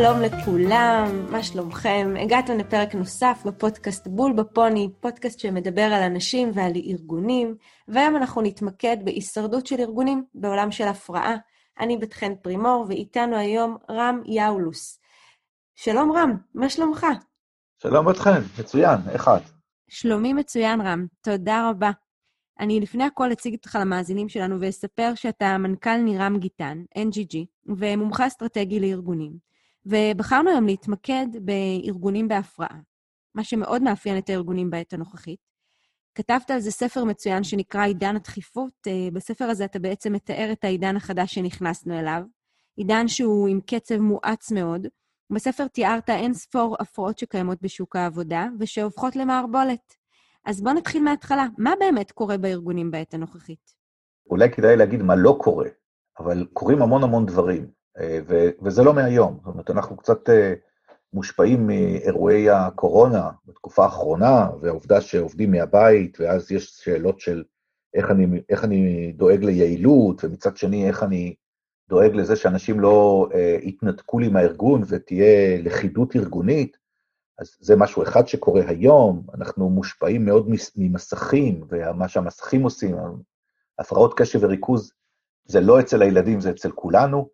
שלום לכולם, מה שלומכם? הגעתם לפרק נוסף בפודקאסט בול בפוני, פודקאסט שמדבר על אנשים ועל ארגונים, והיום אנחנו נתמקד בהישרדות של ארגונים בעולם של הפרעה. אני בת חן פרימור, ואיתנו היום רם יאולוס. שלום רם, מה שלומך? שלום בת חן, מצוין, איך את? שלומי מצוין רם, תודה רבה. אני לפני הכל אציג אותך למאזינים שלנו ואספר שאתה מנכ"ל נירם גיטן, NGG, ומומחה אסטרטגי לארגונים. ובחרנו היום להתמקד בארגונים בהפרעה, מה שמאוד מאפיין את הארגונים בעת הנוכחית. כתבת על זה ספר מצוין שנקרא עידן הדחיפות. אה, בספר הזה אתה בעצם מתאר את העידן החדש שנכנסנו אליו, עידן שהוא עם קצב מואץ מאוד. בספר תיארת אין ספור הפרעות שקיימות בשוק העבודה ושהופכות למערבולת. אז בואו נתחיל מההתחלה. מה באמת קורה בארגונים בעת הנוכחית? אולי כדאי להגיד מה לא קורה, אבל קורים המון המון דברים, ו- וזה לא מהיום. זאת אומרת, אנחנו קצת אה, מושפעים מאירועי הקורונה בתקופה האחרונה, והעובדה שעובדים מהבית, ואז יש שאלות של איך אני, איך אני דואג ליעילות, ומצד שני, איך אני דואג לזה שאנשים לא אה, יתנתקו לי מהארגון ותהיה לכידות ארגונית. אז זה משהו אחד שקורה היום, אנחנו מושפעים מאוד ממסכים, ומה שהמסכים עושים, הפרעות קשב וריכוז, זה לא אצל הילדים, זה אצל כולנו,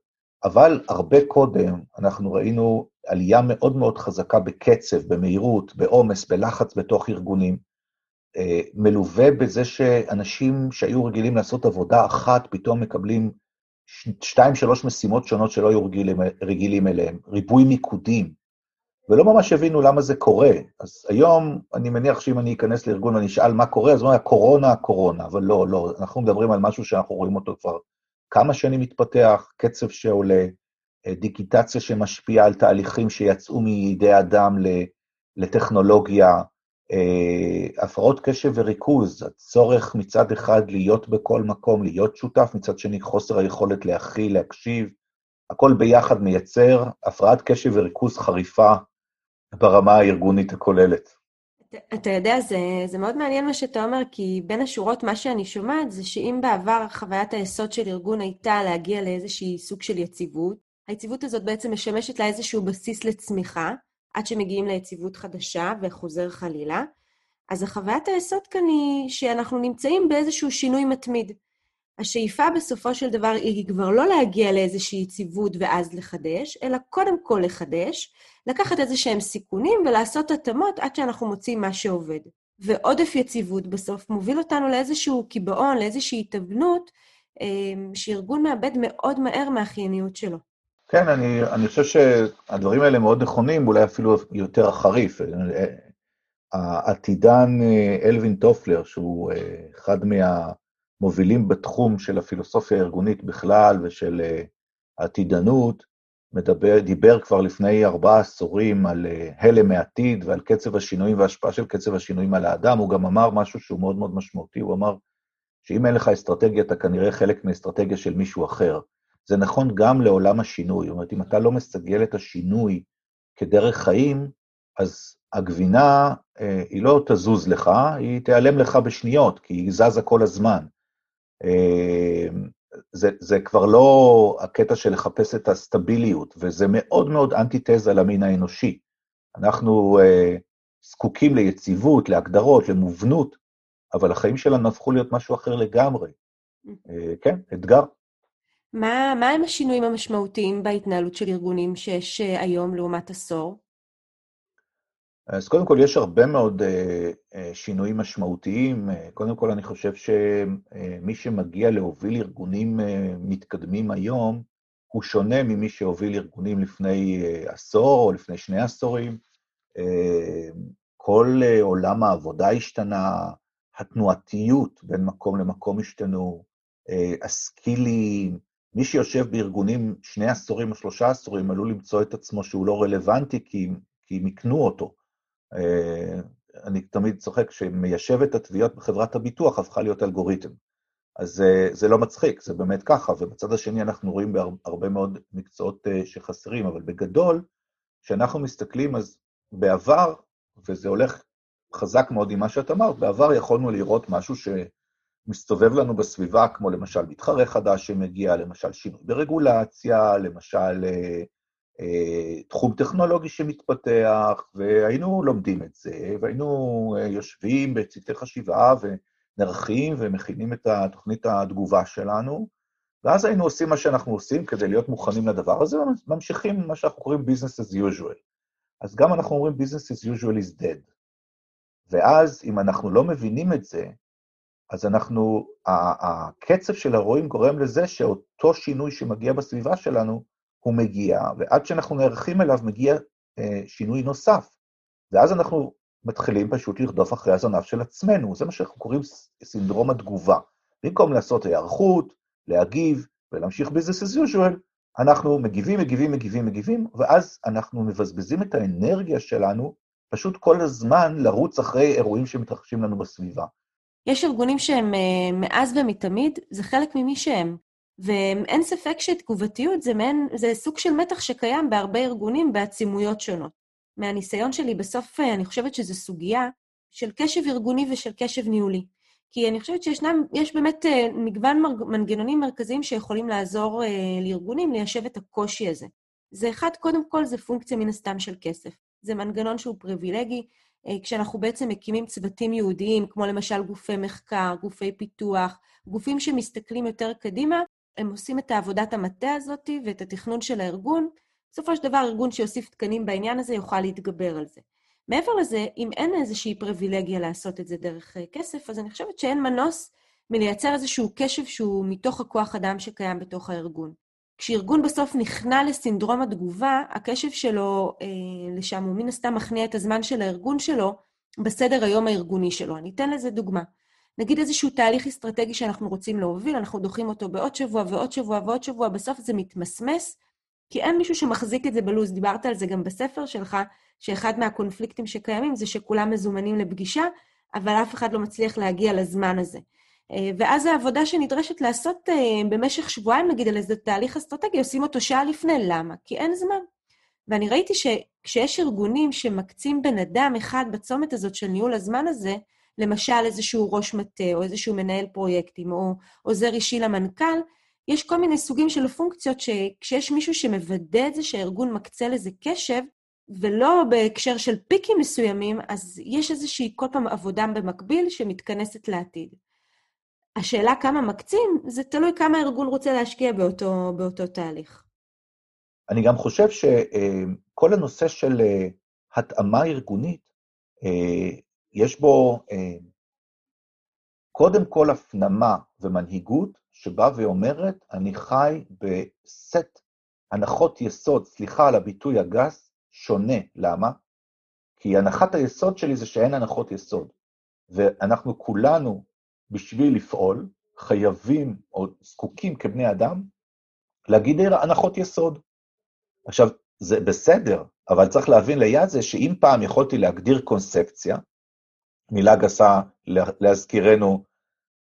אבל הרבה קודם אנחנו ראינו עלייה מאוד מאוד חזקה בקצב, במהירות, בעומס, בלחץ בתוך ארגונים, אה, מלווה בזה שאנשים שהיו רגילים לעשות עבודה אחת, פתאום מקבלים שתיים, שלוש משימות שונות שלא היו רגילים, רגילים אליהם, ריבוי מיקודים, ולא ממש הבינו למה זה קורה. אז היום, אני מניח שאם אני אכנס לארגון ואני אשאל מה קורה, אז אומרים, קורונה, קורונה, אבל לא, לא, אנחנו מדברים על משהו שאנחנו רואים אותו כבר כמה שנים מתפתח, קצב שעולה, אה, דיגיטציה שמשפיעה על תהליכים שיצאו מידי אדם לטכנולוגיה, אה, הפרעות קשב וריכוז, הצורך מצד אחד להיות בכל מקום, להיות שותף, מצד שני חוסר היכולת להכיל, להקשיב, הכל ביחד מייצר הפרעת קשב וריכוז חריפה ברמה הארגונית הכוללת. אתה יודע, זה, זה מאוד מעניין מה שאתה אומר, כי בין השורות, מה שאני שומעת זה שאם בעבר חוויית היסוד של ארגון הייתה להגיע לאיזושהי סוג של יציבות, היציבות הזאת בעצם משמשת לה איזשהו בסיס לצמיחה, עד שמגיעים ליציבות חדשה וחוזר חלילה. אז החוויית היסוד כאן היא שאנחנו נמצאים באיזשהו שינוי מתמיד. השאיפה בסופו של דבר היא כבר לא להגיע לאיזושהי יציבות ואז לחדש, אלא קודם כל לחדש, לקחת איזה שהם סיכונים ולעשות התאמות עד שאנחנו מוצאים מה שעובד. ועודף יציבות בסוף מוביל אותנו לאיזשהו קיבעון, לאיזושהי התאבנות, אה, שארגון מאבד מאוד מהר מהחייניות שלו. כן, אני, אני חושב שהדברים האלה מאוד נכונים, אולי אפילו יותר חריף. העתידן אה, אלווין טופלר, שהוא אה, אחד מהמובילים בתחום של הפילוסופיה הארגונית בכלל ושל העתידנות, מדבר, דיבר כבר לפני ארבעה עשורים על אה, הלם מעתיד ועל קצב השינויים וההשפעה של קצב השינויים על האדם, הוא גם אמר משהו שהוא מאוד מאוד משמעותי, הוא אמר שאם אין לך אסטרטגיה, אתה כנראה חלק מאסטרטגיה של מישהו אחר. זה נכון גם לעולם השינוי, זאת אומרת, אם אתה לא מסגל את השינוי כדרך חיים, אז הגבינה, אה, היא לא תזוז לך, היא תיעלם לך בשניות, כי היא זזה כל הזמן. אה, זה, זה כבר לא הקטע של לחפש את הסטביליות, וזה מאוד מאוד אנטיתזה למין האנושי. אנחנו uh, זקוקים ליציבות, להגדרות, למובנות, אבל החיים שלנו הפכו להיות משהו אחר לגמרי. Uh, כן, אתגר. מה, מה הם השינויים המשמעותיים בהתנהלות של ארגונים שיש uh, היום לעומת עשור? אז קודם כל, יש הרבה מאוד uh, שינויים משמעותיים. Uh, קודם כל, אני חושב שמי שמגיע להוביל ארגונים מתקדמים היום, הוא שונה ממי שהוביל ארגונים לפני עשור או לפני שני עשורים. כל עולם העבודה השתנה, התנועתיות בין מקום למקום השתנו, הסקילים, מי שיושב בארגונים שני עשורים או שלושה עשורים עלול למצוא את עצמו שהוא לא רלוונטי כי, כי הם יקנו אותו. אה, אני תמיד צוחק שמיישבת התביעות בחברת הביטוח הפכה להיות אלגוריתם. אז זה, זה לא מצחיק, זה באמת ככה, ובצד השני אנחנו רואים בהרבה מאוד מקצועות אה, שחסרים, אבל בגדול, כשאנחנו מסתכלים, אז בעבר, וזה הולך חזק מאוד עם מה שאת אמרת, בעבר יכולנו לראות משהו שמסתובב לנו בסביבה, כמו למשל מתחרה חדש שמגיע, למשל שינוי ברגולציה, למשל אה, אה, תחום טכנולוגי שמתפתח, והיינו לומדים את זה, והיינו אה, יושבים בצוותי חשיבה ונערכים ומכינים את התוכנית התגובה שלנו, ואז היינו עושים מה שאנחנו עושים כדי להיות מוכנים לדבר הזה, וממשיכים מה שאנחנו קוראים business as usual. אז גם אנחנו אומרים business as usual is dead. ואז, אם אנחנו לא מבינים את זה, אז אנחנו, הקצב של הרואים גורם לזה שאותו שינוי שמגיע בסביבה שלנו, הוא מגיע, ועד שאנחנו נערכים אליו מגיע אה, שינוי נוסף. ואז אנחנו מתחילים פשוט לרדוף אחרי הזנב של עצמנו, זה מה שאנחנו קוראים סינדרום התגובה. במקום לעשות היערכות, להגיב ולהמשיך business as usual, אנחנו מגיבים, מגיבים, מגיבים, מגיבים, ואז אנחנו מבזבזים את האנרגיה שלנו פשוט כל הזמן לרוץ אחרי אירועים שמתרחשים לנו בסביבה. יש ארגונים שהם אה, מאז ומתמיד, זה חלק ממי שהם. ואין ספק שתגובתיות זה, מעין, זה סוג של מתח שקיים בהרבה ארגונים בעצימויות שונות. מהניסיון שלי בסוף, אה, אני חושבת שזו סוגיה של קשב ארגוני ושל קשב ניהולי. כי אני חושבת שישנם, יש באמת אה, מגוון מנגנונים מרכזיים שיכולים לעזור לארגונים ליישב את הקושי הזה. זה אחד, קודם כל, זה פונקציה מן הסתם של כסף. זה מנגנון שהוא פריבילגי, אה, כשאנחנו בעצם מקימים צוותים ייעודיים, כמו למשל גופי מחקר, גופי פיתוח, גופים שמסתכלים יותר קדימה, הם עושים את עבודת המטה הזאת ואת התכנון של הארגון. בסופו של דבר, ארגון שיוסיף תקנים בעניין הזה יוכל להתגבר על זה. מעבר לזה, אם אין איזושהי פריבילגיה לעשות את זה דרך אה, כסף, אז אני חושבת שאין מנוס מלייצר איזשהו קשב שהוא מתוך הכוח אדם שקיים בתוך הארגון. כשארגון בסוף נכנע לסינדרום התגובה, הקשב שלו אה, לשם הוא מן הסתם מכניע את הזמן של הארגון שלו בסדר היום הארגוני שלו. אני אתן לזה דוגמה. נגיד איזשהו תהליך אסטרטגי שאנחנו רוצים להוביל, אנחנו דוחים אותו בעוד שבוע ועוד שבוע ועוד שבוע, בסוף זה מתמסמס, כי אין מישהו שמחזיק את זה בלו"ז. דיברת על זה גם בספר שלך, שאחד מהקונפליקטים שקיימים זה שכולם מזומנים לפגישה, אבל אף אחד לא מצליח להגיע לזמן הזה. אה, ואז העבודה שנדרשת לעשות אה, במשך שבועיים, נגיד, על איזה תהליך אסטרטגי, עושים אותו שעה לפני. למה? כי אין זמן. ואני ראיתי שכשיש ארגונים שמקצים בן אדם אחד בצומת הזאת של ניהול הזמן הזה, למשל איזשהו ראש מטה, או איזשהו מנהל פרויקטים, או עוזר אישי למנכ"ל, יש כל מיני סוגים של פונקציות שכשיש מישהו שמוודא את זה שהארגון מקצה לזה קשב, ולא בהקשר של פיקים מסוימים, אז יש איזושהי כל פעם עבודה במקביל שמתכנסת לעתיד. השאלה כמה מקצים, זה תלוי כמה הארגון רוצה להשקיע באותו, באותו תהליך. אני גם חושב שכל הנושא של אה, התאמה ארגונית, אה, יש בו אה, קודם כל הפנמה ומנהיגות שבאה ואומרת, אני חי בסט הנחות יסוד, סליחה על הביטוי הגס, שונה. למה? כי הנחת היסוד שלי זה שאין הנחות יסוד. ואנחנו כולנו בשביל לפעול, חייבים או זקוקים כבני אדם להגיד הנחות יסוד. עכשיו, זה בסדר, אבל צריך להבין ליד זה שאם פעם יכולתי להגדיר קונספציה, מילה גסה להזכירנו,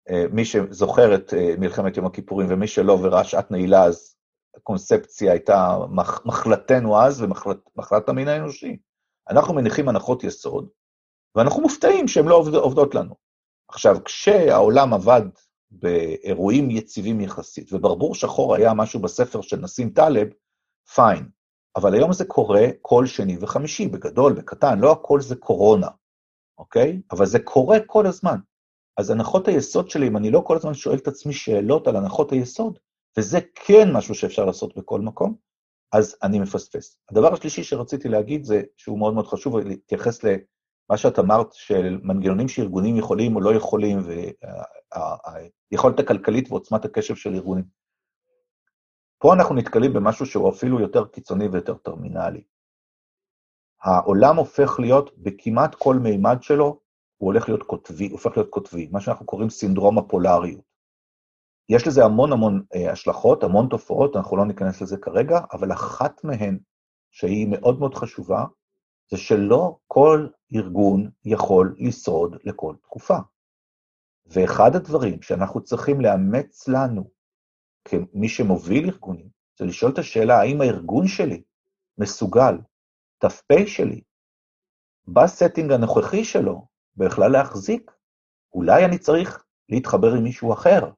אה, מי שזוכר את אה, מלחמת יום הכיפורים ומי שלא וראה שעת נעילה, אז הקונספציה הייתה מחלתנו אז ומחלת המין האנושי. אנחנו מניחים הנחות יסוד, ואנחנו מופתעים שהן לא עובדות לנו. עכשיו, כשהעולם עבד באירועים יציבים יחסית, וברבור שחור היה משהו בספר של נסים טלב, פיין. אבל היום זה קורה כל שני וחמישי, בגדול, בקטן, לא הכל זה קורונה, אוקיי? אבל זה קורה כל הזמן. אז הנחות היסוד שלי, אם אני לא כל הזמן שואל את עצמי שאלות על הנחות היסוד, וזה כן משהו שאפשר לעשות בכל מקום, אז אני מפספס. הדבר השלישי שרציתי להגיד זה, שהוא מאוד מאוד חשוב, להתייחס מה שאת אמרת, של מנגנונים שארגונים יכולים או לא יכולים, והיכולת הכלכלית ועוצמת הקשב של ארגונים. פה אנחנו נתקלים במשהו שהוא אפילו יותר קיצוני ויותר טרמינלי. העולם הופך להיות, בכמעט כל מימד שלו, הוא הולך להיות קוטבי, הופך להיות קוטבי, מה שאנחנו קוראים סינדרום הפולריות. יש לזה המון המון אה, השלכות, המון תופעות, אנחנו לא ניכנס לזה כרגע, אבל אחת מהן, שהיא מאוד מאוד חשובה, זה שלא כל ארגון יכול לשרוד לכל תקופה. ואחד הדברים שאנחנו צריכים לאמץ לנו, כמי שמוביל ארגונים, זה לשאול את השאלה, האם הארגון שלי מסוגל, ת"פ שלי, ב setting הנוכחי שלו, בכלל להחזיק? אולי אני צריך להתחבר עם מישהו אחר.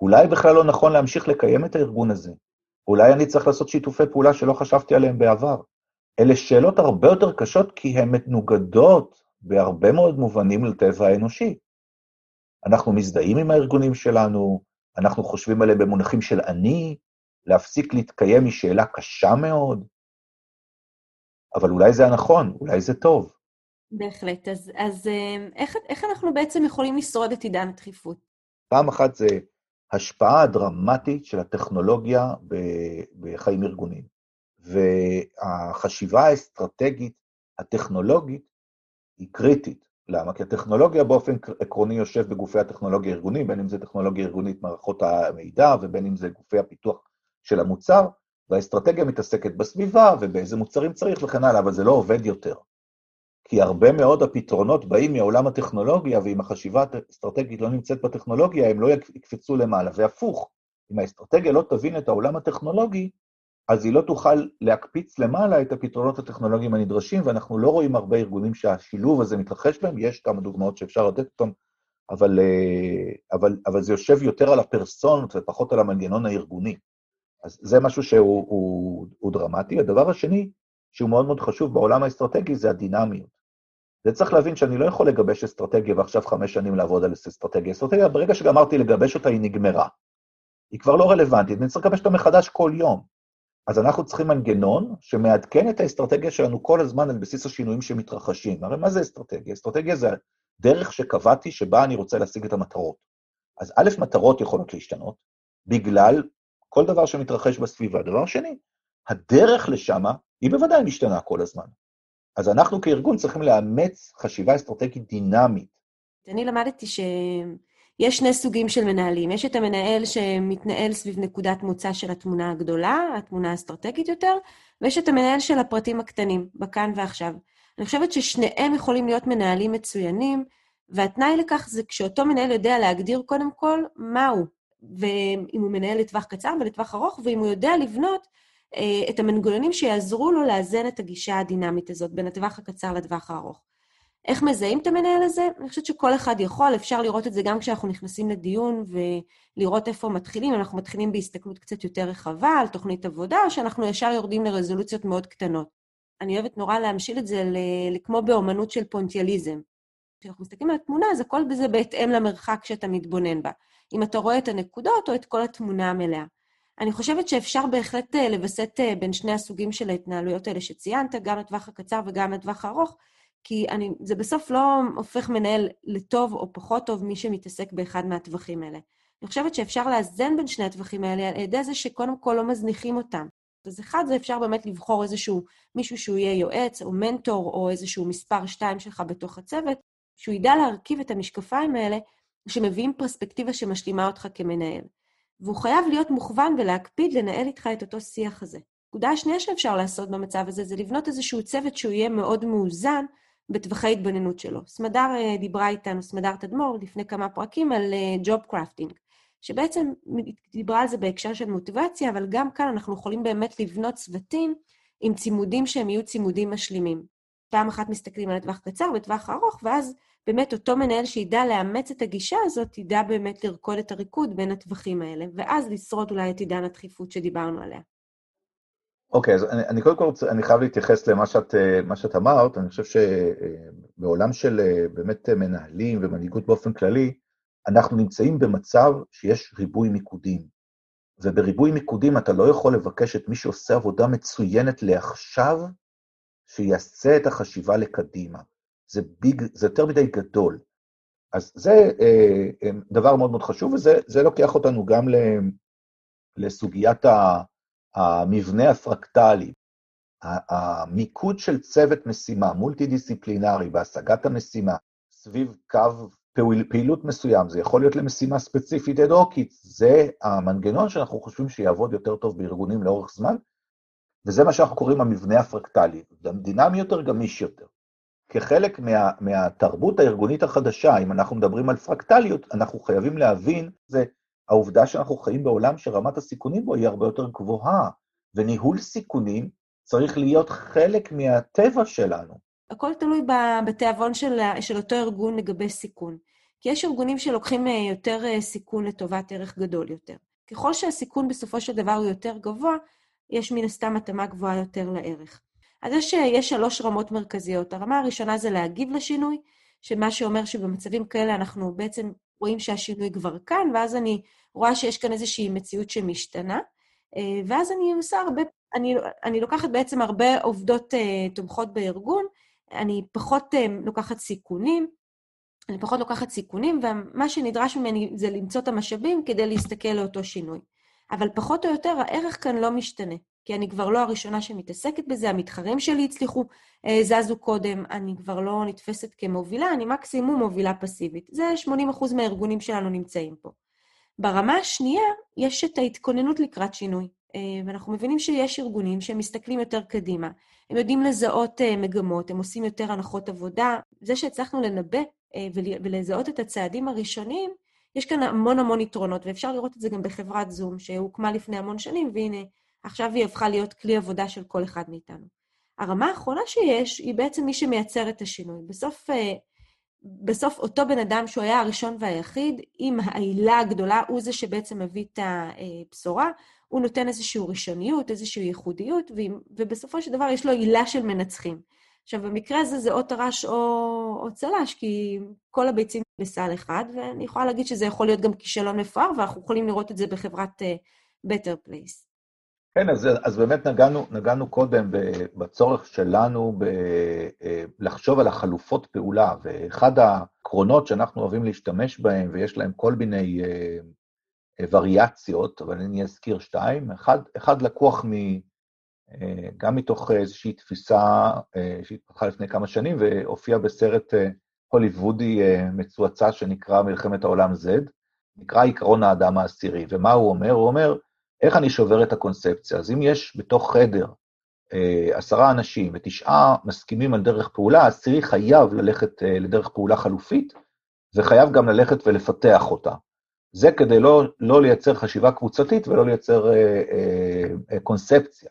אולי בכלל לא נכון להמשיך לקיים את הארגון הזה. אולי אני צריך לעשות שיתופי פעולה שלא חשבתי עליהם בעבר. אלה שאלות הרבה יותר קשות כי הן מנוגדות בהרבה מאוד מובנים לטבע האנושי. אנחנו מזדהים עם הארגונים שלנו, אנחנו חושבים עליהם במונחים של אני, להפסיק להתקיים היא שאלה קשה מאוד, אבל אולי זה הנכון, אולי זה טוב. בהחלט. אז, אז אה, איך, איך אנחנו בעצם יכולים לשרוד את עידן הדחיפות? פעם אחת זה השפעה דרמטית של הטכנולוגיה בחיים ארגוניים. והחשיבה האסטרטגית הטכנולוגית היא קריטית. למה? כי הטכנולוגיה באופן עקרוני יושב בגופי הטכנולוגיה הארגוניים, בין אם זה טכנולוגיה ארגונית מערכות המידע ובין אם זה גופי הפיתוח של המוצר, והאסטרטגיה מתעסקת בסביבה ובאיזה מוצרים צריך וכן הלאה, אבל זה לא עובד יותר. כי הרבה מאוד הפתרונות באים מעולם הטכנולוגיה, ואם החשיבה האסטרטגית לא נמצאת בטכנולוגיה, הם לא יקפצו למעלה, והפוך. אם האסטרטגיה לא תבין את העולם הטכנולוגי, אז היא לא תוכל להקפיץ למעלה את הפתרונות הטכנולוגיים הנדרשים, ואנחנו לא רואים הרבה ארגונים שהשילוב הזה מתרחש בהם, יש כמה דוגמאות שאפשר לתת אותן, אבל, אה, אבל, אבל זה יושב יותר על הפרסונות ופחות על המנגנון הארגוני. אז זה משהו שהוא הוא, הוא דרמטי. הדבר השני, שהוא מאוד מאוד חשוב בעולם האסטרטגי, זה הדינמיות. זה צריך להבין שאני לא יכול לגבש אסטרטגיה ועכשיו חמש שנים לעבוד על אסטרטגיה. אסטרטגיה, ברגע שגמרתי לגבש אותה, היא נגמרה. היא כבר לא רלוונטית, ואני צריך לגבש אותה מחדש כל יום. אז אנחנו צריכים מנגנון שמעדכן את האסטרטגיה שלנו כל הזמן על בסיס השינויים שמתרחשים. הרי מה זה אסטרטגיה? אסטרטגיה זה הדרך שקבעתי שבה אני רוצה להשיג את המטרות. אז א', מטרות יכולות להשתנות, בגלל כל דבר שמתרחש בסביבה. דבר שני, הדרך לשם היא בוודאי משתנה כל הזמן. אז אנחנו כארגון צריכים לאמץ חשיבה אסטרטגית דינמית. אני למדתי שיש שני סוגים של מנהלים. יש את המנהל שמתנהל סביב נקודת מוצא של התמונה הגדולה, התמונה האסטרטגית יותר, ויש את המנהל של הפרטים הקטנים, בכאן ועכשיו. אני חושבת ששניהם יכולים להיות מנהלים מצוינים, והתנאי לכך זה כשאותו מנהל יודע להגדיר קודם כל מהו, ואם הוא מנהל לטווח קצר ולטווח ארוך, ואם הוא יודע לבנות אה, את המנגנונים שיעזרו לו לאזן את הגישה הדינמית הזאת בין הטווח הקצר לטווח הארוך. איך מזהים את המנהל הזה? אני חושבת שכל אחד יכול, אפשר לראות את זה גם כשאנחנו נכנסים לדיון ולראות איפה מתחילים. אנחנו מתחילים בהסתכלות קצת יותר רחבה על תוכנית עבודה, או שאנחנו ישר יורדים לרזולוציות מאוד קטנות. אני אוהבת נורא להמשיל את זה כמו באומנות של פונטיאליזם. כשאנחנו מסתכלים על התמונה, אז הכל בזה בהתאם למרחק שאתה מתבונן בה. אם אתה רואה את הנקודות או את כל התמונה המלאה. אני חושבת שאפשר בהחלט אה, לווסת אה, בין שני הסוגים של ההתנהלויות האלה שציינת, גם לטווח הקצר וגם לטווח הארוך, כי אני, זה בסוף לא הופך מנהל לטוב או פחות טוב מי שמתעסק באחד מהטווחים האלה. אני חושבת שאפשר לאזן בין שני הטווחים האלה על ידי זה שקודם כל לא מזניחים אותם. אז אחד זה אפשר באמת לבחור איזשהו מישהו שהוא יהיה יועץ או מנטור או איזשהו מספר שתיים שלך בתוך הצוות, שהוא ידע להרכיב את המשקפיים האלה שמביאים פרספקטיבה שמשלימה אותך כמנהל. והוא חייב להיות מוכוון ולהקפיד לנהל איתך את אותו שיח הזה. נקודה השנייה שאפשר לעשות במצב הזה זה לבנות איזשהו צוות שהוא יהיה מאוד מאוזן בטווחי התבוננות שלו. סמדר אה, דיברה איתנו, סמדר תדמור, לפני כמה פרקים על ג'וב uh, קרפטינג, שבעצם דיברה על זה בהקשר של מוטיבציה, אבל גם כאן אנחנו יכולים באמת לבנות צוותים עם צימודים שהם יהיו צימודים משלימים. פעם אחת מסתכלים על הטווח קצר וטווח ארוך, ואז באמת אותו מנהל שידע לאמץ את הגישה הזאת, ידע באמת לרקוד את הריקוד בין הטווחים האלה, ואז לשרוד אולי את עידן הדחיפות שדיברנו עליה. אוקיי, okay, אז אני, אני קודם כל רוצה, אני חייב להתייחס למה שאת, שאת אמרת, אני חושב שבעולם של באמת מנהלים ומנהיגות באופן כללי, אנחנו נמצאים במצב שיש ריבוי מיקודים. ובריבוי מיקודים אתה לא יכול לבקש את מי שעושה עבודה מצוינת לעכשיו, שיעשה את החשיבה לקדימה. זה ביג, זה יותר מדי גדול. אז זה אה, אה, דבר מאוד מאוד חשוב, וזה לוקח אותנו גם לסוגיית המבנה הפרקטלי. המיקוד של צוות משימה מולטי-דיסציפלינרי בהשגת המשימה סביב קו פעיל, פעילות מסוים, זה יכול להיות למשימה ספציפית אד-הוקית, זה המנגנון שאנחנו חושבים שיעבוד יותר טוב בארגונים לאורך זמן, וזה מה שאנחנו קוראים המבנה הפרקטלי, גם דינמי יותר, גמיש יותר. כחלק מה, מהתרבות הארגונית החדשה, אם אנחנו מדברים על פרקטליות, אנחנו חייבים להבין, זה העובדה שאנחנו חיים בעולם שרמת הסיכונים בו היא הרבה יותר גבוהה, וניהול סיכונים צריך להיות חלק מהטבע שלנו. הכל תלוי בתיאבון של, של אותו ארגון לגבי סיכון. כי יש ארגונים שלוקחים אה, יותר אה, סיכון לטובת ערך גדול יותר. ככל שהסיכון בסופו של דבר הוא יותר גבוה, יש מן הסתם התאמה גבוהה יותר לערך. אז יש, יש שלוש רמות מרכזיות. הרמה הראשונה זה להגיב לשינוי, שמה שאומר שבמצבים כאלה אנחנו בעצם רואים שהשינוי כבר כאן, ואז אני רואה שיש כאן איזושהי מציאות שמשתנה, אה, ואז אני עושה הרבה, אני, אני לוקחת בעצם הרבה עובדות uh, תומכות בארגון, אני פחות uh, לוקחת סיכונים, אני פחות לוקחת סיכונים, ומה שנדרש ממני זה למצוא את המשאבים כדי להסתכל לאותו שינוי. אבל פחות או יותר הערך כאן לא משתנה, כי אני כבר לא הראשונה שמתעסקת בזה, המתחרים שלי הצליחו, אה, זזו קודם, אני כבר לא נתפסת כמובילה, אני מקסימום מובילה פסיבית. זה 80% מהארגונים שלנו נמצאים פה. ברמה השנייה, יש את ההתכוננות לקראת שינוי, אה, ואנחנו מבינים שיש ארגונים שהם מסתכלים יותר קדימה. הם יודעים לזהות אה, מגמות, הם עושים יותר הנחות עבודה. זה שהצלחנו לנבא ולזהות את הצעדים הראשונים, יש כאן המון המון יתרונות, ואפשר לראות את זה גם בחברת זום, שהוקמה לפני המון שנים, והנה, עכשיו היא הפכה להיות כלי עבודה של כל אחד מאיתנו. הרמה האחרונה שיש, היא בעצם מי שמייצר את השינוי. בסוף, אה, בסוף אותו בן אדם שהוא היה הראשון והיחיד, עם העילה הגדולה, הוא זה שבעצם מביא את הבשורה, הוא נותן איזושהי ראשוניות, איזושהי ייחודיות, ובסופו של דבר יש לו עילה של מנצחים. עכשיו, במקרה הזה זה או טרש או, או צל"ש, כי כל הביצים בסל אחד, ואני יכולה להגיד שזה יכול להיות גם כישלון מפואר, ואנחנו יכולים לראות את זה בחברת uh, Better Place. כן, אז, אז באמת נגענו, נגענו קודם בצורך שלנו ב, אה, לחשוב על החלופות פעולה, ואחד העקרונות שאנחנו אוהבים להשתמש בהם, ויש להם כל מיני אה, וריאציות, אבל אני אזכיר שתיים. אחד, אחד לקוח מ... אה, גם מתוך איזושהי תפיסה אה, שהתפתחה לפני כמה שנים והופיעה בסרט אה, הוליוודי מצועצע שנקרא מלחמת העולם Z, נקרא עקרון האדם העשירי. ומה הוא אומר? הוא אומר, איך אני שובר את הקונספציה? אז אם יש בתוך חדר עשרה אנשים ותשעה מסכימים על דרך פעולה, העשירי חייב ללכת לדרך פעולה חלופית, וחייב גם ללכת ולפתח אותה. זה כדי לא, לא לייצר חשיבה קבוצתית ולא לייצר אה, אה, קונספציה.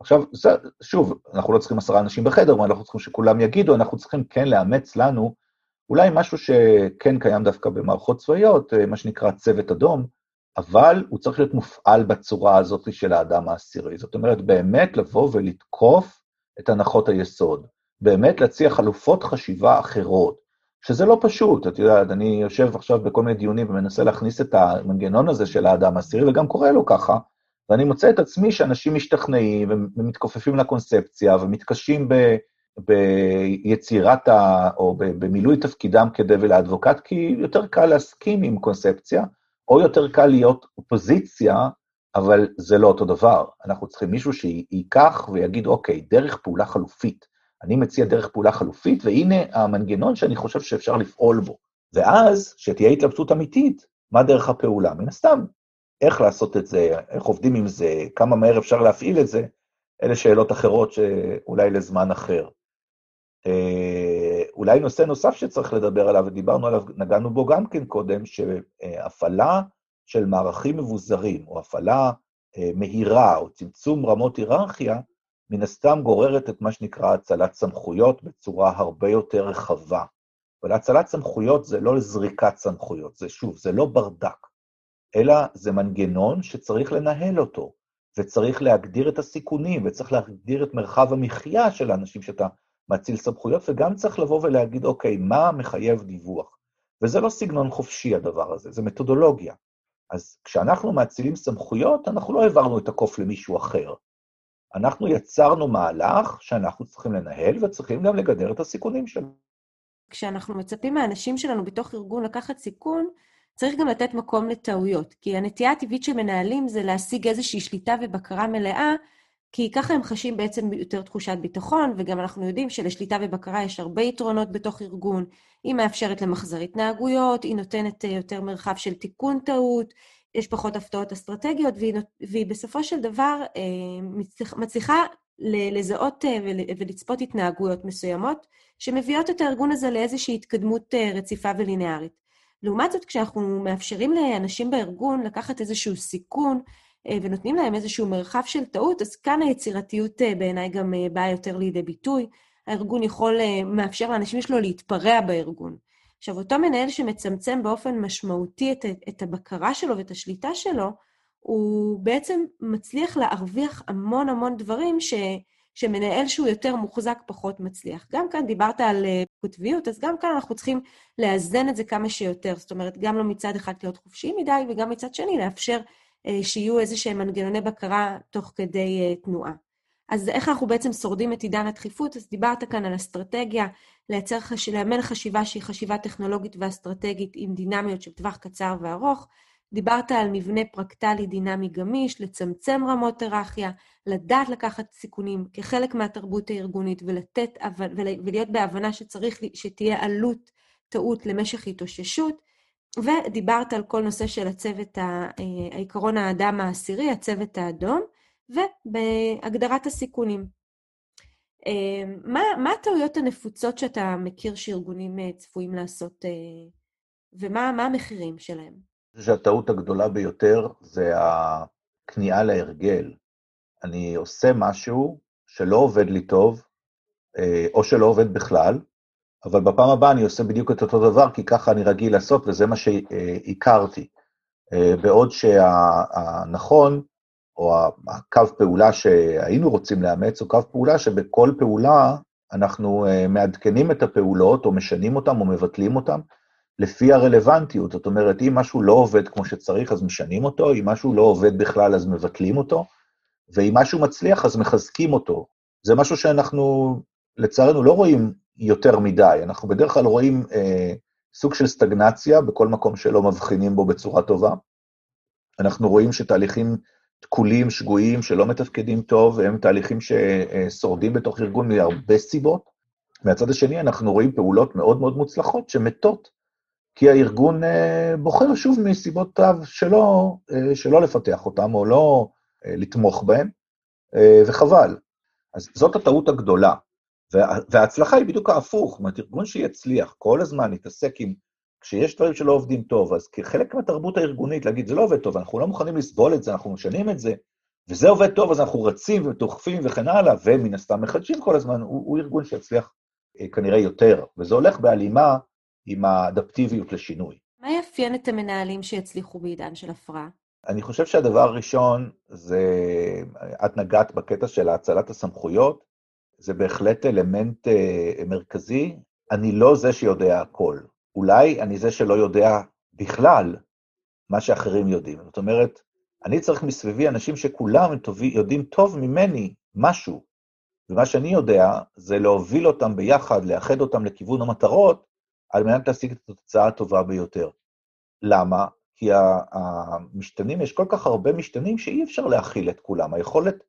עכשיו, זה, שוב, אנחנו לא צריכים עשרה אנשים בחדר, מה אנחנו צריכים שכולם יגידו, אנחנו צריכים כן לאמץ לנו אולי משהו שכן קיים דווקא במערכות צבאיות, אה, מה שנקרא צוות אדום, אבל הוא צריך להיות מופעל בצורה הזאת של האדם העשירי. זאת אומרת, באמת לבוא ולתקוף את הנחות היסוד, באמת להציע חלופות חשיבה אחרות, שזה לא פשוט, את יודעת, אני יושב עכשיו בכל מיני דיונים ומנסה להכניס את המנגנון הזה של האדם העשירי, וגם קורה לו ככה, ואני מוצא את עצמי שאנשים משתכנעים ומתכופפים לקונספציה ומתקשים ב, ביצירת ה... או במילוי תפקידם כדבל האדבוקט, כי יותר קל להסכים עם קונספציה, או יותר קל להיות אופוזיציה, אבל זה לא אותו דבר. אנחנו צריכים מישהו שייקח ויגיד, אוקיי, דרך פעולה חלופית. אני מציע דרך פעולה חלופית, והנה המנגנון שאני חושב שאפשר לפעול בו. ואז, שתהיה התלבטות אמיתית, מה דרך הפעולה? מן הסתם, איך לעשות את זה, איך עובדים עם זה, כמה מהר אפשר להפעיל את זה, אלה שאלות אחרות שאולי לזמן אחר. אולי נושא נוסף שצריך לדבר עליו, ודיברנו עליו, נגענו בו גם כן קודם, שהפעלה של מערכים מבוזרים, או הפעלה אה, מהירה, או צמצום רמות היררכיה, מן הסתם גוררת את מה שנקרא הצלת סמכויות בצורה הרבה יותר רחבה. אבל הצלת סמכויות זה לא זריקת סמכויות, זה שוב, זה לא ברדק. אלא זה מנגנון שצריך לנהל אותו, וצריך להגדיר את הסיכונים, וצריך להגדיר את מרחב המחיה של האנשים שאתה מאציל סמכויות, וגם צריך לבוא ולהגיד, אוקיי, מה מחייב דיווח? וזה לא סגנון חופשי הדבר הזה, זה מתודולוגיה. אז כשאנחנו מאצילים סמכויות, אנחנו לא העברנו את הקוף למישהו אחר. אנחנו יצרנו מהלך שאנחנו צריכים לנהל וצריכים גם לגדר את הסיכונים שלו. כשאנחנו מצפים מהאנשים שלנו בתוך ארגון לקחת סיכון, צריך גם לתת מקום לטעויות, כי הנטייה הטבעית של מנהלים זה להשיג איזושהי שליטה ובקרה מלאה, כי ככה הם חשים בעצם יותר תחושת ביטחון, וגם אנחנו יודעים שלשליטה ובקרה יש הרבה יתרונות בתוך ארגון. היא מאפשרת למחזר התנהגויות, היא נותנת אה, יותר מרחב של תיקון טעות, יש פחות הפתעות אסטרטגיות, והיא, והיא בסופו של דבר אה, מצליחה לזהות אה, ולצפות התנהגויות מסוימות, שמביאות את הארגון הזה לאיזושהי התקדמות רציפה ולינארית. לעומת זאת, כשאנחנו מאפשרים לאנשים בארגון לקחת איזשהו סיכון ונותנים להם איזשהו מרחב של טעות, אז כאן היצירתיות אה, בעיניי גם אה, באה יותר לידי ביטוי. הארגון יכול, מאפשר לאנשים שלו להתפרע בארגון. עכשיו, אותו מנהל שמצמצם באופן משמעותי את, את הבקרה שלו ואת השליטה שלו, הוא בעצם מצליח להרוויח המון המון דברים ש... שמנהל שהוא יותר מוחזק פחות מצליח. גם כאן דיברת על קוטביות, אז גם כאן אנחנו צריכים לאזן את זה כמה שיותר. זאת אומרת, גם לא מצד אחד להיות חופשי מדי, וגם מצד שני לאפשר שיהיו איזה שהם מנגנוני בקרה תוך כדי uh, תנועה. אז איך אנחנו בעצם שורדים את עידן הדחיפות? אז דיברת כאן על אסטרטגיה, לייצר, חש... לאמן חשיבה שהיא חשיבה טכנולוגית ואסטרטגית עם דינמיות של טווח קצר וארוך. דיברת על מבנה פרקטלי דינמי גמיש, לצמצם רמות היררכיה, לדעת לקחת סיכונים כחלק מהתרבות הארגונית ולתת, ולהיות בהבנה שצריך שתהיה עלות טעות למשך התאוששות. ודיברת על כל נושא של הצוות, אה, העיקרון האדם העשירי, הצוות האדום, ובהגדרת הסיכונים. אה, מה, מה הטעויות הנפוצות שאתה מכיר שארגונים אה, צפויים לעשות, ומה המחירים שלהם? אני חושב שהטעות הגדולה ביותר זה הכניעה להרגל. אני עושה משהו שלא עובד לי טוב, או שלא עובד בכלל, אבל בפעם הבאה אני עושה בדיוק את אותו דבר, כי ככה אני רגיל לעשות, וזה מה שהכרתי. אה, בעוד שהנכון, או הקו פעולה שהיינו רוצים לאמץ, הוא קו פעולה שבכל פעולה אנחנו אה, מעדכנים את הפעולות, או משנים אותן, או מבטלים אותן, לפי הרלוונטיות. זאת אומרת, אם משהו לא עובד כמו שצריך, אז משנים אותו, אם משהו לא עובד בכלל, אז מבטלים אותו, ואם משהו מצליח, אז מחזקים אותו. זה משהו שאנחנו, לצערנו, לא רואים יותר מדי. אנחנו בדרך כלל רואים אה, סוג של סטגנציה בכל מקום שלא מבחינים בו בצורה טובה. אנחנו רואים שתהליכים תקולים, שגויים, שלא מתפקדים טוב, הם תהליכים ששורדים בתוך ארגון מהרבה סיבות. מהצד השני, אנחנו רואים פעולות מאוד מאוד מוצלחות שמתות כי הארגון אה, בוחר שוב מסיבותיו שלא, אה, שלא לפתח אותם או לא אה, לתמוך בהם, וחבל. אז זאת הטעות הגדולה. וההצלחה היא בדיוק ההפוך, זאת אומרת, ארגון שיצליח כל הזמן להתעסק עם, כשיש דברים שלא עובדים טוב, אז כחלק מהתרבות הארגונית, להגיד, זה לא עובד טוב, אנחנו לא מוכנים לסבול את זה, אנחנו משנים את זה, וזה עובד טוב, אז אנחנו רצים ודוחפים וכן הלאה, ומן הסתם מחדשים כל הזמן, הוא, הוא ארגון שיצליח כנראה יותר, וזה הולך בהלימה עם האדפטיביות לשינוי. מה יאפיין את המנהלים שיצליחו בעידן של הפרעה? אני חושב שהדבר הראשון זה, את נגעת בקטע של האצלת הסמכויות, זה בהחלט אלמנט uh, מרכזי. אני לא זה שיודע הכל. אולי אני זה שלא יודע בכלל מה שאחרים יודעים. זאת אומרת, אני צריך מסביבי אנשים שכולם טובי, יודעים טוב ממני משהו, ומה שאני יודע זה להוביל אותם ביחד, לאחד אותם לכיוון המטרות, על מנת להשיג את התוצאה הטובה ביותר. למה? כי המשתנים, יש כל כך הרבה משתנים שאי אפשר להכיל את כולם. היכולת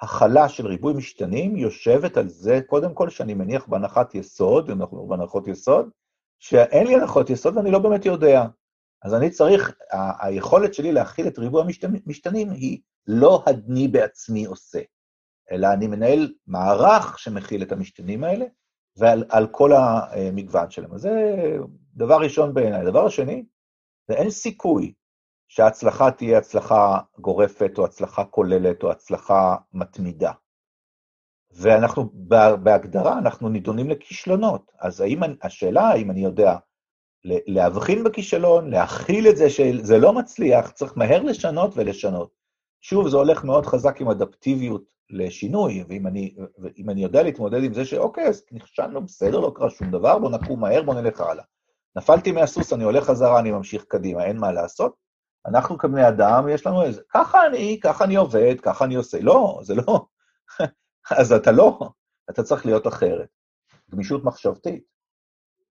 הכלה של ריבוי משתנים יושבת על זה, קודם כל, שאני מניח בהנחת יסוד, אנחנו בהנחות יסוד, שאין לי הנחות יסוד ואני לא באמת יודע. אז אני צריך, ה- היכולת שלי להכיל את ריבוי המשתנים היא לא אני בעצמי עושה, אלא אני מנהל מערך שמכיל את המשתנים האלה, ועל כל המגוון שלהם. אז זה דבר ראשון בעיניי. דבר השני, ואין סיכוי שההצלחה תהיה הצלחה גורפת, או הצלחה כוללת, או הצלחה מתמידה. ואנחנו, בהגדרה, אנחנו נידונים לכישלונות. אז האם, השאלה האם אני יודע להבחין בכישלון, להכיל את זה שזה לא מצליח, צריך מהר לשנות ולשנות. שוב, זה הולך מאוד חזק עם אדפטיביות לשינוי, ואם אני, ואם אני יודע להתמודד עם זה שאוקיי, אז נכשלנו, בסדר, לא קרה שום דבר, בוא נקום מהר, בוא נלך הלאה. נפלתי מהסוס, אני הולך חזרה, אני ממשיך קדימה, אין מה לעשות. אנחנו כבני אדם, יש לנו איזה, ככה אני, ככה אני עובד, ככה אני עושה. לא, זה לא. אז אתה לא, אתה צריך להיות אחרת. גמישות מחשבתית.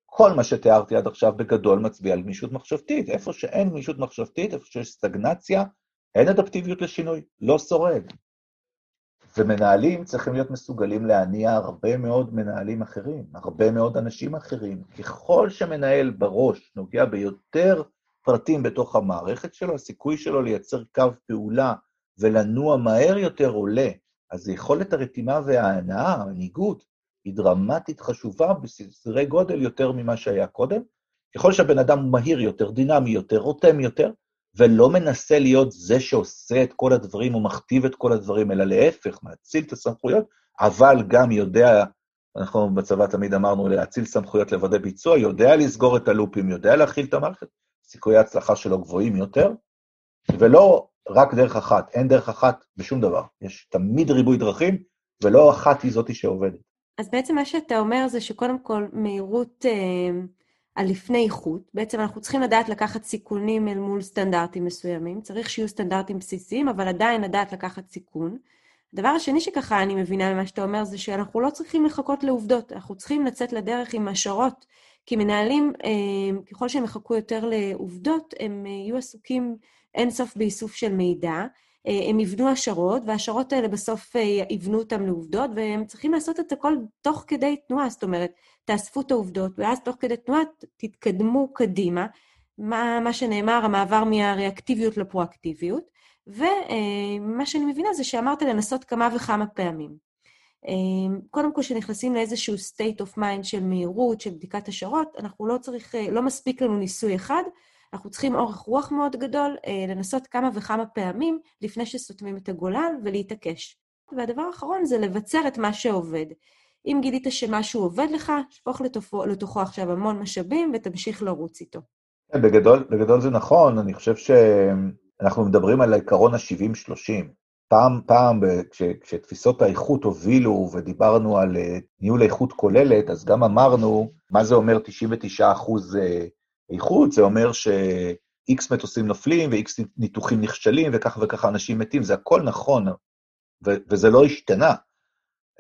כל מה שתיארתי עד עכשיו בגדול מצביע על גמישות מחשבתית. איפה שאין גמישות מחשבתית, איפה שיש סטגנציה, אין אדפטיביות לשינוי, לא שורד. ומנהלים צריכים להיות מסוגלים להניע הרבה מאוד מנהלים אחרים, הרבה מאוד אנשים אחרים. ככל שמנהל בראש נוגע ביותר פרטים בתוך המערכת שלו, הסיכוי שלו לייצר קו פעולה ולנוע מהר יותר עולה. אז יכולת הרתימה וההנאה, המנהיגות, היא דרמטית חשובה בסדרי גודל יותר ממה שהיה קודם. ככל שהבן אדם הוא מהיר יותר, דינמי יותר, רותם יותר, ולא מנסה להיות זה שעושה את כל הדברים או מכתיב את כל הדברים, אלא להפך, מאציל את הסמכויות, אבל גם יודע, אנחנו בצבא תמיד אמרנו להאציל סמכויות לוודא ביצוע, יודע לסגור את הלופים, יודע להכיל את המערכת, סיכויי ההצלחה שלו גבוהים יותר, ולא רק דרך אחת, אין דרך אחת בשום דבר. יש תמיד ריבוי דרכים, ולא אחת היא זאתי שעובדת. אז בעצם מה שאתה אומר זה שקודם כל מהירות אה, על לפני איכות, בעצם אנחנו צריכים לדעת לקחת סיכונים אל מול סטנדרטים מסוימים, צריך שיהיו סטנדרטים בסיסיים, אבל עדיין לדעת לקחת סיכון. הדבר השני שככה אני מבינה ממה שאתה אומר, זה שאנחנו לא צריכים לחכות לעובדות, אנחנו צריכים לצאת לדרך עם השערות, כי מנהלים, אה, ככל שהם יחכו יותר לעובדות, הם אה, יהיו עסוקים אינסוף באיסוף של מידע, אה, הם יבנו השערות, והשערות האלה בסוף יבנו אותם לעובדות, והם צריכים לעשות את הכל תוך כדי תנועה, זאת אומרת, תאספו את העובדות, ואז תוך כדי תנועה תתקדמו קדימה, מה, מה שנאמר, המעבר מהריאקטיביות לפרואקטיביות, ומה שאני מבינה זה שאמרת לנסות כמה וכמה פעמים. קודם כל, כשנכנסים לאיזשהו state of mind של מהירות, של בדיקת השערות, אנחנו לא צריך, לא מספיק לנו ניסוי אחד, אנחנו צריכים אורך רוח מאוד גדול, לנסות כמה וכמה פעמים לפני שסותמים את הגולל ולהתעקש. והדבר האחרון זה לבצר את מה שעובד. אם גילית שמשהו עובד לך, שפוך לתוכו, לתוכו עכשיו המון משאבים ותמשיך לרוץ איתו. בגדול, בגדול זה נכון, אני חושב שאנחנו מדברים על העיקרון ה-70-30. פעם, פעם, כש, כשתפיסות האיכות הובילו ודיברנו על אה, ניהול איכות כוללת, אז גם אמרנו, מה זה אומר 99 אחוז אה, איכות? זה אומר ש-X מטוסים נופלים ו-X ניתוחים נכשלים וככה וככה אנשים מתים, זה הכל נכון, ו- וזה לא השתנה.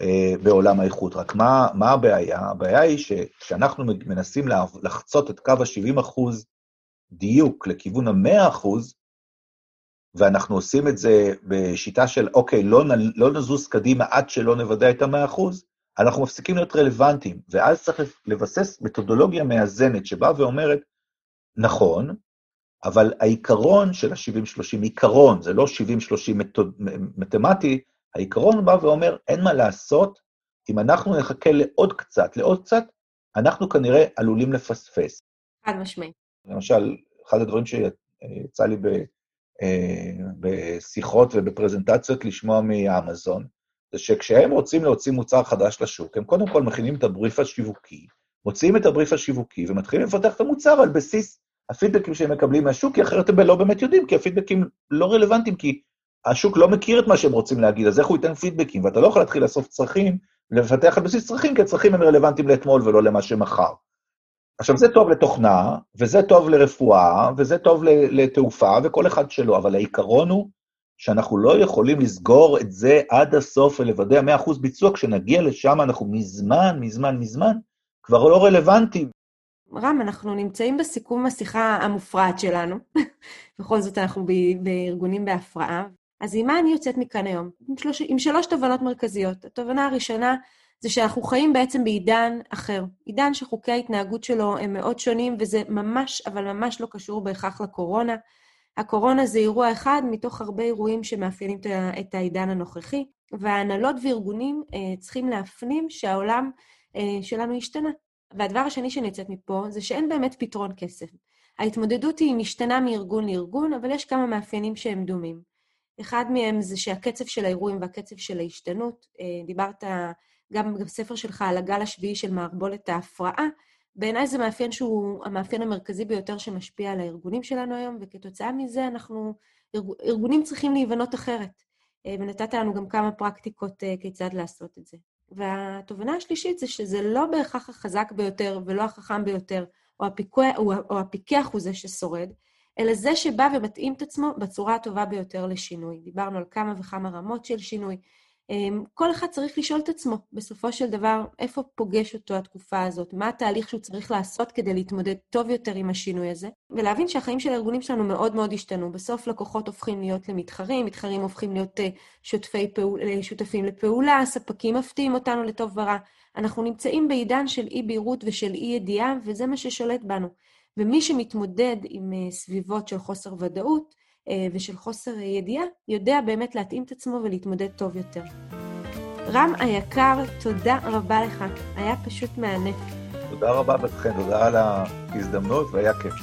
אה, בעולם האיכות. רק מה, מה הבעיה? הבעיה היא שכשאנחנו מנסים לחצות את קו ה-70 אחוז דיוק לכיוון ה-100 אחוז, ואנחנו עושים את זה בשיטה של, אוקיי, לא, לא נזוז קדימה עד שלא נוודא את ה-100 אחוז, אנחנו מפסיקים להיות רלוונטיים, ואז צריך לבסס מתודולוגיה מאזנת שבאה ואומרת, נכון, אבל העיקרון של ה-70-30, עיקרון, זה לא 70-30 מתמטי, העיקרון בא ואומר, אין מה לעשות, אם אנחנו נחכה לעוד קצת, לעוד קצת, אנחנו כנראה עלולים לפספס. חד משמעי. למשל, אחד הדברים שיצא לי ב, בשיחות ובפרזנטציות לשמוע מאמזון, זה שכשהם רוצים להוציא מוצר חדש לשוק, הם קודם כל מכינים את הבריף השיווקי, מוציאים את הבריף השיווקי ומתחילים לפתח את המוצר על בסיס הפידבקים שהם מקבלים מהשוק, כי אחרת הם לא באמת יודעים, כי הפידבקים לא רלוונטיים, כי השוק לא מכיר את מה שהם רוצים להגיד, אז איך הוא ייתן פידבקים? ואתה לא יכול להתחיל לאסוף צרכים ולפתח על בסיס צרכים, כי הצרכים הם רלוונטיים לאתמול ולא למה שמחר. עכשיו, זה טוב לתוכנה, וזה טוב לרפואה, וזה טוב לתעופה, וכל אחד שלו, אבל העיקרון הוא שאנחנו לא יכולים לסגור את זה עד הסוף ולוודא 100% ביצוע, כשנגיע לשם אנחנו מזמן, מזמן, מזמן, כבר לא רלוונטיים. רם, אנחנו נמצאים בסיכום השיחה המופרעת שלנו. בכל זאת, אנחנו בארגונים בהפרעה, אז עם מה אני יוצאת מכאן היום? עם שלוש, עם שלוש תובנות מרכזיות. התובנה הראשונה זה שאנחנו חיים בעצם בעידן אחר. עידן שחוקי ההתנהגות שלו הם מאוד שונים, וזה ממש, אבל ממש לא קשור בהכרח לקורונה. הקורונה זה אירוע אחד מתוך הרבה אירועים שמאפיינים את העידן הנוכחי, וההנהלות וארגונים אה, צריכים להפנים שהעולם אה, שלנו השתנה. והדבר השני שאני יוצאת מפה זה שאין באמת פתרון כסף. ההתמודדות היא משתנה מארגון לארגון, אבל יש כמה מאפיינים שהם דומים. אחד מהם זה שהקצב של האירועים והקצב של ההשתנות, אה, דיברת גם בספר שלך על הגל השביעי של מערבולת ההפרעה, בעיניי זה מאפיין שהוא המאפיין המרכזי ביותר שמשפיע על הארגונים שלנו היום, וכתוצאה מזה אנחנו, ארגונים צריכים להיבנות אחרת. אה, ונתת לנו גם כמה פרקטיקות אה, כיצד לעשות את זה. והתובנה השלישית זה שזה לא בהכרח החזק ביותר ולא החכם ביותר, או, הפיקוח, או הפיקח הוא זה ששורד, אלא זה שבא ומתאים את עצמו בצורה הטובה ביותר לשינוי. דיברנו על כמה וכמה רמות של שינוי. אמ, כל אחד צריך לשאול את עצמו, בסופו של דבר, איפה פוגש אותו התקופה הזאת, מה התהליך שהוא צריך לעשות כדי להתמודד טוב יותר עם השינוי הזה, ולהבין שהחיים של הארגונים שלנו מאוד מאוד השתנו. בסוף לקוחות הופכים להיות למתחרים, מתחרים הופכים להיות אה, שותפי פעול, אה, שותפים לפעולה, ספקים מפתיעים אותנו לטוב ורע. אנחנו נמצאים בעידן של אי-בהירות ושל אי-ידיעה, וזה מה ששולט בנו. ומי שמתמודד עם אה, סביבות של חוסר ודאות אה, ושל חוסר ידיעה, יודע באמת להתאים את עצמו ולהתמודד טוב יותר. רם היקר, תודה רבה לך, היה פשוט מהנה. תודה רבה בתכן, תודה על ההזדמנות והיה כיף.